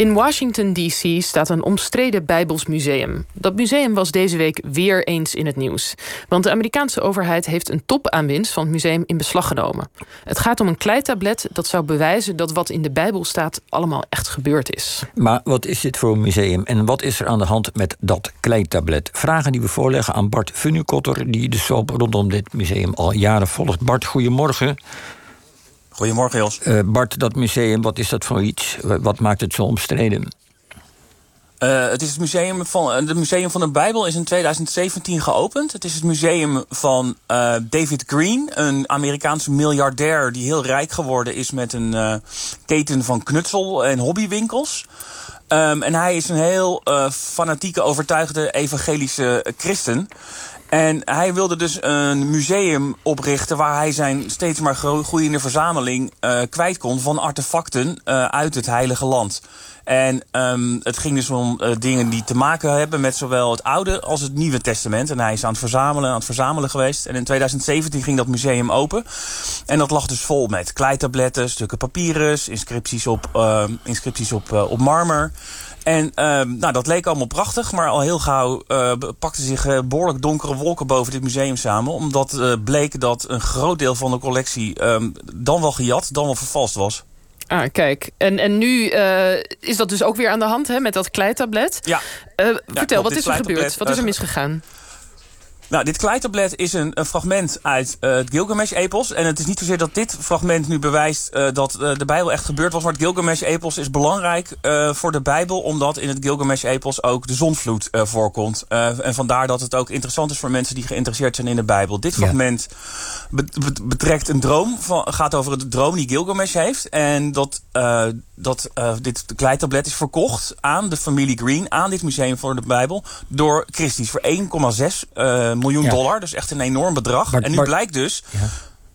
In Washington, D.C. staat een omstreden Bijbels museum. Dat museum was deze week weer eens in het nieuws. Want de Amerikaanse overheid heeft een top aan winst van het museum in beslag genomen. Het gaat om een kleitablet dat zou bewijzen dat wat in de Bijbel staat allemaal echt gebeurd is. Maar wat is dit voor een museum en wat is er aan de hand met dat kleitablet? Vragen die we voorleggen aan Bart Funnukotter, die de soap rondom dit museum al jaren volgt. Bart, goedemorgen. Goedemorgen, Jos. Uh, Bart, dat museum, wat is dat voor iets? Wat maakt het zo omstreden? Uh, het is het museum van, het museum van de Bijbel is in 2017 geopend. Het is het museum van uh, David Green, een Amerikaanse miljardair die heel rijk geworden is met een uh, keten van knutsel- en hobbywinkels. Um, en hij is een heel fanatieke, overtuigde evangelische christen. En hij wilde dus een museum oprichten waar hij zijn steeds maar groeiende verzameling uh, kwijt kon van artefacten uh, uit het Heilige Land. En um, het ging dus om uh, dingen die te maken hebben met zowel het Oude als het Nieuwe Testament. En hij is aan het verzamelen, aan het verzamelen geweest. En in 2017 ging dat museum open. En dat lag dus vol met kleitabletten, stukken papyrus, inscripties op, inscripties op, op marmer. En uh, nou, dat leek allemaal prachtig, maar al heel gauw uh, pakten zich uh, behoorlijk donkere wolken boven dit museum samen. Omdat uh, bleek dat een groot deel van de collectie um, dan wel gejat, dan wel vervalst was. Ah, kijk. En, en nu is dat dus ook weer aan de hand hè, met dat kleitablet. Ja. ja vertel, wat is er gebeurd? Wat is er misgegaan? Nou, dit kleitablet is een, een fragment uit uh, het Gilgamesh-epos. En het is niet zozeer dat dit fragment nu bewijst uh, dat uh, de Bijbel echt gebeurd was. Maar het Gilgamesh-epos is belangrijk voor de Bijbel... omdat in het Gilgamesh-epos ook de zonvloed voorkomt. en vandaar dat het ook interessant is voor mensen die geïnteresseerd zijn in de Bijbel. Dit fragment ja. betrekt een droom, van, gaat over de droom die Gilgamesh heeft. En dat, dat dit kleitablet is verkocht aan de familie Green... aan dit museum voor de Bijbel door Christie's voor 1,6 miljoen ja. dollar. Dus echt een enorm bedrag. En nu blijkt dus... Ja.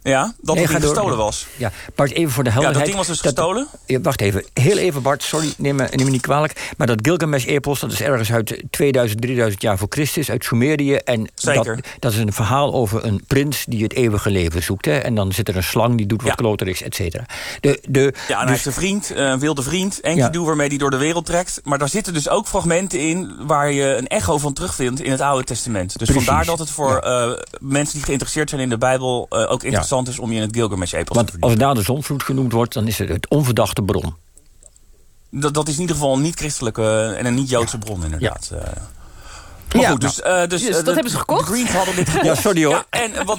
Ja, dat nee, het gestolen door, was. Ja, Bart, even voor de helderheid. Ja, dat ding was dus gestolen? Dat, wacht even, heel even Bart, sorry, neem me, neem me niet kwalijk. Maar dat Gilgamesh-epos, dat is ergens uit 2000, 3000 jaar voor Christus, uit Sumerië. En Zeker. Dat, dat is een verhaal over een prins die het eeuwige leven zoekt. Hè. En dan zit er een slang die doet wat ja. kloteriks, et cetera. De, de, ja, en dus, hij heeft een vriend, een wilde vriend, eentje ja. waarmee hij door de wereld trekt. Maar daar zitten dus ook fragmenten in waar je een echo van terugvindt in het Oude Testament. Dus Precies. vandaar dat het voor ja. uh, mensen die geïnteresseerd zijn in de Bijbel uh, ook interessant is om je in het Gilgamesh Want als daar de zonvloed genoemd wordt, dan is het het onverdachte bron. Dat, dat is in ieder geval een niet-christelijke en een niet-Joodse bron, inderdaad. Ja. Maar ja, goed, dus, uh, dus, dus dat de, hebben ze gekocht? De Greens hadden dit Ja, sorry hoor. Ja, en wat,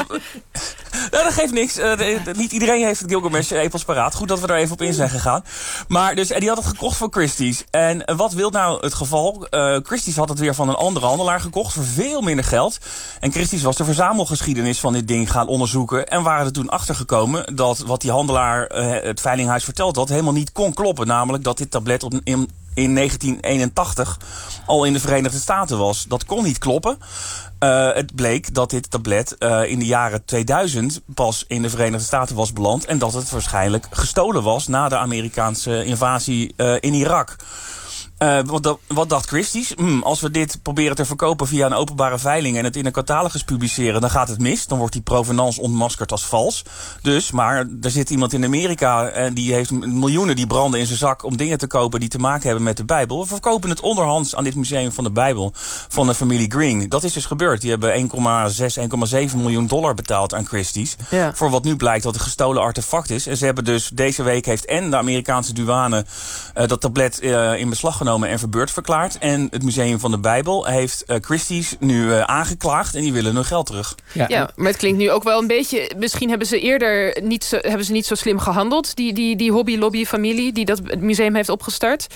nou, dat geeft niks. Uh, de, de, niet iedereen heeft het Gilgamesh-epos paraat. Goed dat we daar even op in zijn gegaan. Maar dus, en die had het gekocht voor Christie's. En wat wil nou het geval? Uh, Christie's had het weer van een andere handelaar gekocht voor veel minder geld. En Christie's was de verzamelgeschiedenis van dit ding gaan onderzoeken. En waren er toen achtergekomen dat wat die handelaar het Veilinghuis verteld had... helemaal niet kon kloppen. Namelijk dat dit tablet op een in 1981 al in de Verenigde Staten was. Dat kon niet kloppen. Uh, het bleek dat dit tablet uh, in de jaren 2000 pas in de Verenigde Staten was beland. En dat het waarschijnlijk gestolen was na de Amerikaanse invasie uh, in Irak. Uh, wat, wat, dacht Christie's? Hmm, als we dit proberen te verkopen via een openbare veiling en het in een catalogus publiceren, dan gaat het mis. Dan wordt die provenance ontmaskerd als vals. Dus, maar er zit iemand in Amerika en die heeft miljoenen die branden in zijn zak om dingen te kopen die te maken hebben met de Bijbel. We verkopen het onderhands aan dit museum van de Bijbel van de familie Green. Dat is dus gebeurd. Die hebben 1,6, 1,7 miljoen dollar betaald aan Christie's. Ja. Voor wat nu blijkt dat een gestolen artefact is. En ze hebben dus deze week heeft en de Amerikaanse douane uh, dat tablet uh, in beslag genomen en verbeurd verklaard. En het Museum van de Bijbel heeft uh, Christie's nu uh, aangeklaagd en die willen hun geld terug. Ja. ja, maar het klinkt nu ook wel een beetje... Misschien hebben ze eerder niet zo, hebben ze niet zo slim gehandeld... die, die, die hobby-lobby-familie die dat het museum heeft opgestart.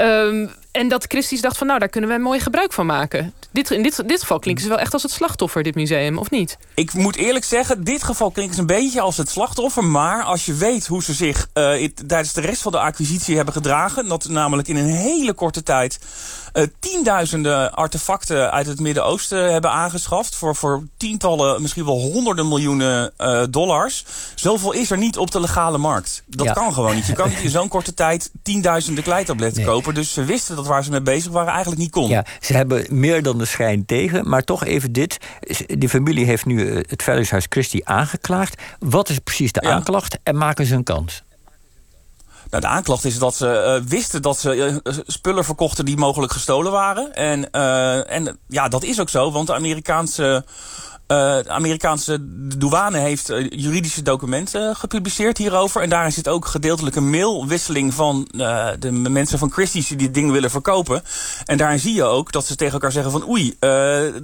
Um, en dat Christie's dacht van nou, daar kunnen we mooi gebruik van maken. Dit, in dit, dit geval klinken ze wel echt als het slachtoffer, dit museum, of niet? Ik moet eerlijk zeggen, dit geval klinkt een beetje als het slachtoffer. Maar als je weet hoe ze zich uh, it, tijdens de rest van de acquisitie hebben gedragen... dat namelijk in een hele korte tijd uh, tienduizenden artefacten uit het Midden-Oosten hebben aangeschaft... Voor, voor tientallen, misschien wel honderden miljoenen uh, dollars. Zoveel is er niet op de legale markt. Dat ja. kan gewoon niet. Je kan niet in zo'n korte tijd tienduizenden kleitabletten nee. kopen. Dus ze wisten dat dat waar ze mee bezig waren eigenlijk niet kon. Ja, ze hebben meer dan de schijn tegen. Maar toch even dit. Die familie heeft nu het Veiligheidshuis Christie aangeklaagd. Wat is precies de aanklacht en maken ze een kans? Nou, de aanklacht is dat ze uh, wisten dat ze uh, spullen verkochten die mogelijk gestolen waren. En, uh, en ja, dat is ook zo, want de Amerikaanse de Amerikaanse douane heeft uh, juridische documenten gepubliceerd hierover. En daarin zit ook gedeeltelijk een mailwisseling van de mensen van Christie's die dit ding willen verkopen. En daarin zie je ook dat ze tegen elkaar zeggen van oei,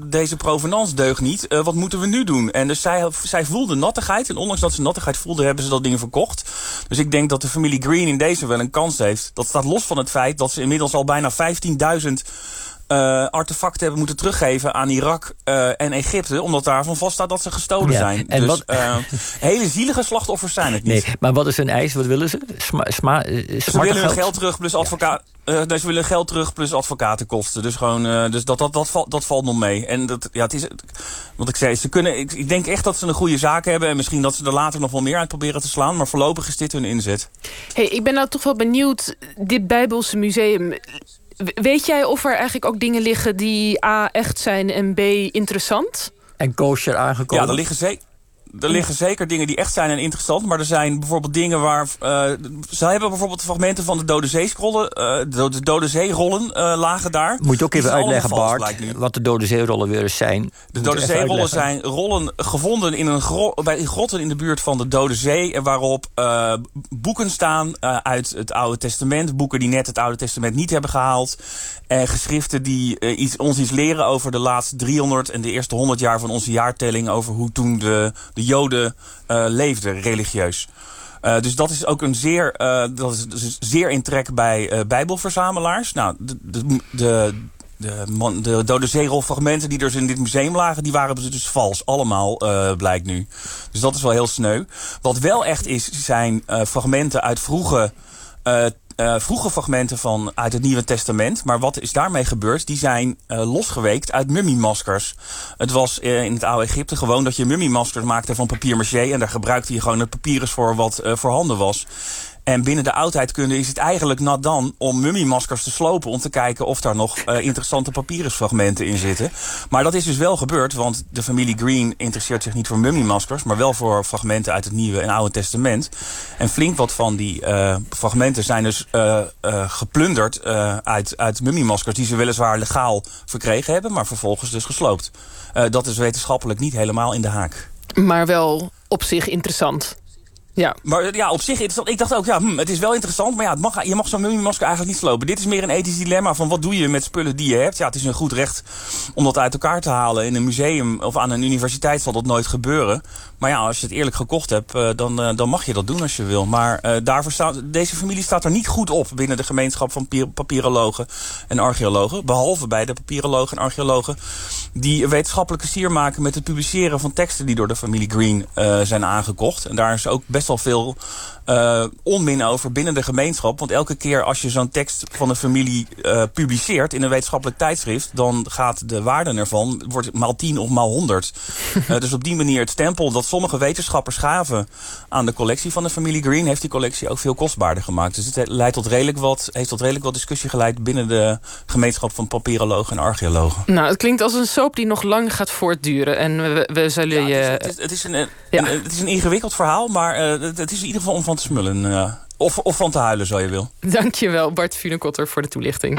deze provenance deugt niet. wat moeten we nu doen? En dus zij, zij voelden nattigheid. En ondanks dat ze nattigheid voelden, hebben ze dat ding verkocht. Dus ik denk dat de familie Green in deze wel een kans heeft. Dat staat los van het feit dat ze inmiddels al bijna 15.000 uh, artefacten hebben moeten teruggeven aan Irak uh, en Egypte. Omdat daarvan vaststaat dat ze gestolen ja, zijn. En dus wat... uh, hele zielige slachtoffers zijn het niet. Nee, maar wat is hun eis? Wat willen ze? Sma, sma, ze willen hun geld terug plus advocaat. Ja. dus ze willen geld terug plus advocatenkosten. Dus, gewoon, dus dat, dat, dat, valt, dat valt nog mee. En dat, ja, het is, wat ik zei, ze kunnen, ik, ik denk echt dat ze een goede zaak hebben. En misschien dat ze er later nog wel meer uit proberen te slaan. Maar voorlopig is dit hun inzet. Hey, ik ben nou toch wel benieuwd. Dit Bijbelse museum Weet jij of er eigenlijk ook dingen liggen die A, echt zijn en B, interessant? En kosher aangekomen? Ja, er liggen zeker er liggen zeker dingen die echt zijn en interessant. Maar er zijn bijvoorbeeld dingen waar... Uh, ze hebben bijvoorbeeld fragmenten van de Dode Zeescrollen. Uh, de Dode Zeerollen uh, lagen daar. Moet je ook even uitleggen, Bart, wat de Dode Zeerollen weer eens zijn. De Dode Zeerollen zijn rollen gevonden in een gro bij grotten in de buurt van de Dode Zee. Waarop boeken staan uit het Oude Testament. Boeken die net het Oude Testament niet hebben gehaald. En geschriften die iets, ons iets leren over de laatste 300 en de eerste 100 jaar van onze jaartelling. Over hoe toen de de Joden uh, leefden religieus. Uh, dus dat is ook een zeer, uh, dat is dus zeer in trek bij bijbelverzamelaars. Nou, de, de, de, de, de Dode Zeerolfragmenten die dus in dit museum lagen... die waren dus vals, allemaal, blijkt nu. Dus dat is wel heel sneu. Wat wel echt is, zijn fragmenten uit vroege uh, vroege fragmenten van uit het Nieuwe Testament. Maar wat is daarmee gebeurd? Die zijn uh, losgeweekt uit mummiemaskers. Het was uh, in het oude Egypte gewoon dat je mummiemaskers maakte van papier maché. En daar gebruikte je gewoon het papyrus voor wat voorhanden was. En binnen de oudheidkunde is het eigenlijk nat dan om mummiemaskers te slopen... om te kijken of daar nog uh, interessante papyrusfragmenten in zitten. Maar dat is dus wel gebeurd, want de familie Green interesseert zich niet voor mummiemaskers... maar wel voor fragmenten uit het Nieuwe en Oude Testament. En flink wat van die uh, fragmenten zijn dus uh, geplunderd uit, uit mummiemaskers... die ze weliswaar legaal verkregen hebben, maar vervolgens dus gesloopt. dat is wetenschappelijk niet helemaal in de haak. Maar wel op zich interessant. Ja. Maar ja, op zich interessant. Ik dacht ook, ja, hm, het is wel interessant. Maar ja, het mag, je mag zo'n mummiemasker eigenlijk niet slopen. Dit is meer een ethisch dilemma van wat doe je met spullen die je hebt. Ja, het is een goed recht om dat uit elkaar te halen. In een museum of aan een universiteit zal dat nooit gebeuren. Maar ja, als je het eerlijk gekocht hebt, uh, dan, uh, dan mag je dat doen als je wil. Maar uh, daarvoor staat, deze familie staat er niet goed op binnen de gemeenschap van papierologen en archeologen. Behalve bij de papierologen en archeologen die wetenschappelijke sier maken met het publiceren van teksten die door de familie Green zijn aangekocht. En daar is ook best wel veel uh, onmin over binnen de gemeenschap. Want elke keer als je zo'n tekst van een familie uh, publiceert in een wetenschappelijk tijdschrift, dan gaat de waarde ervan wordt maal 10 of maal 100. uh, dus op die manier het stempel dat sommige wetenschappers gaven aan de collectie van de familie Green, heeft die collectie ook veel kostbaarder gemaakt. Dus het leidt tot redelijk wat, heeft tot redelijk wat discussie geleid binnen de gemeenschap van papierologen en archeologen. Nou, het klinkt als een soap die nog lang gaat voortduren. En we, we zullen ja, je. Het is, het, is, een, ja. een, het is een ingewikkeld verhaal, maar het, het is in ieder geval om van te smullen. Of, of van te huilen, zo je wil. Dankjewel, Bart Funekotter, voor de toelichting.